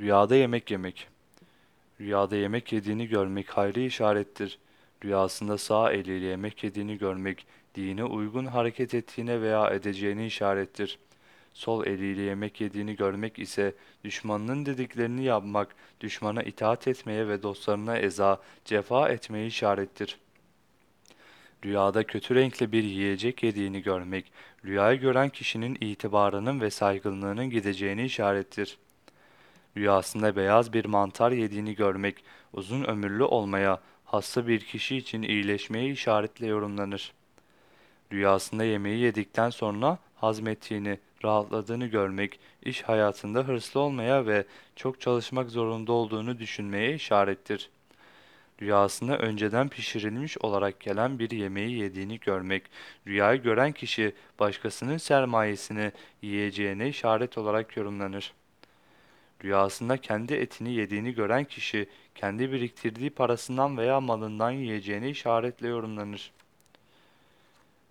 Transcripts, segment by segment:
Rüyada yemek yemek. Rüyada yemek yediğini görmek hayri işarettir. Rüyasında sağ eliyle yemek yediğini görmek, dine uygun hareket ettiğine veya edeceğine işarettir. Sol eliyle yemek yediğini görmek ise düşmanının dediklerini yapmak, düşmana itaat etmeye ve dostlarına eza, cefa etmeye işarettir. Rüyada kötü renkli bir yiyecek yediğini görmek, rüyayı gören kişinin itibarının ve saygınlığının gideceğini işarettir. Rüyasında beyaz bir mantar yediğini görmek, uzun ömürlü olmaya, hasta bir kişi için iyileşmeye işaretle yorumlanır. Rüyasında yemeği yedikten sonra hazmettiğini, rahatladığını görmek, iş hayatında hırslı olmaya ve çok çalışmak zorunda olduğunu düşünmeye işarettir. Rüyasında önceden pişirilmiş olarak gelen bir yemeği yediğini görmek, rüyayı gören kişi başkasının sermayesini yiyeceğine işaret olarak yorumlanır. Rüyasında kendi etini yediğini gören kişi, kendi biriktirdiği parasından veya malından yiyeceğine işaretle yorumlanır.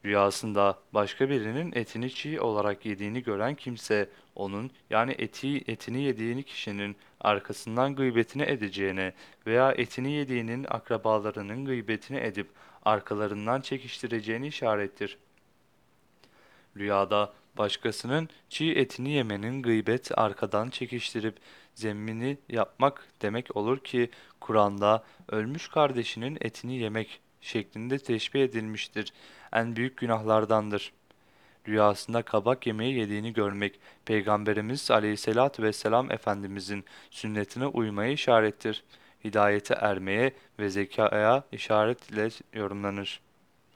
Rüyasında başka birinin etini çiğ olarak yediğini gören kimse, onun yani eti, etini yediğini kişinin arkasından gıybetini edeceğine veya etini yediğinin akrabalarının gıybetini edip arkalarından çekiştireceğini işarettir. Rüyada başkasının çiğ etini yemenin gıybet arkadan çekiştirip zemmini yapmak demek olur ki Kur'an'da ölmüş kardeşinin etini yemek şeklinde teşbih edilmiştir. En büyük günahlardandır. Rüyasında kabak yemeği yediğini görmek, Peygamberimiz Aleyhisselatü Vesselam Efendimizin sünnetine uymaya işarettir. Hidayete ermeye ve zekaya işaret ile yorumlanır.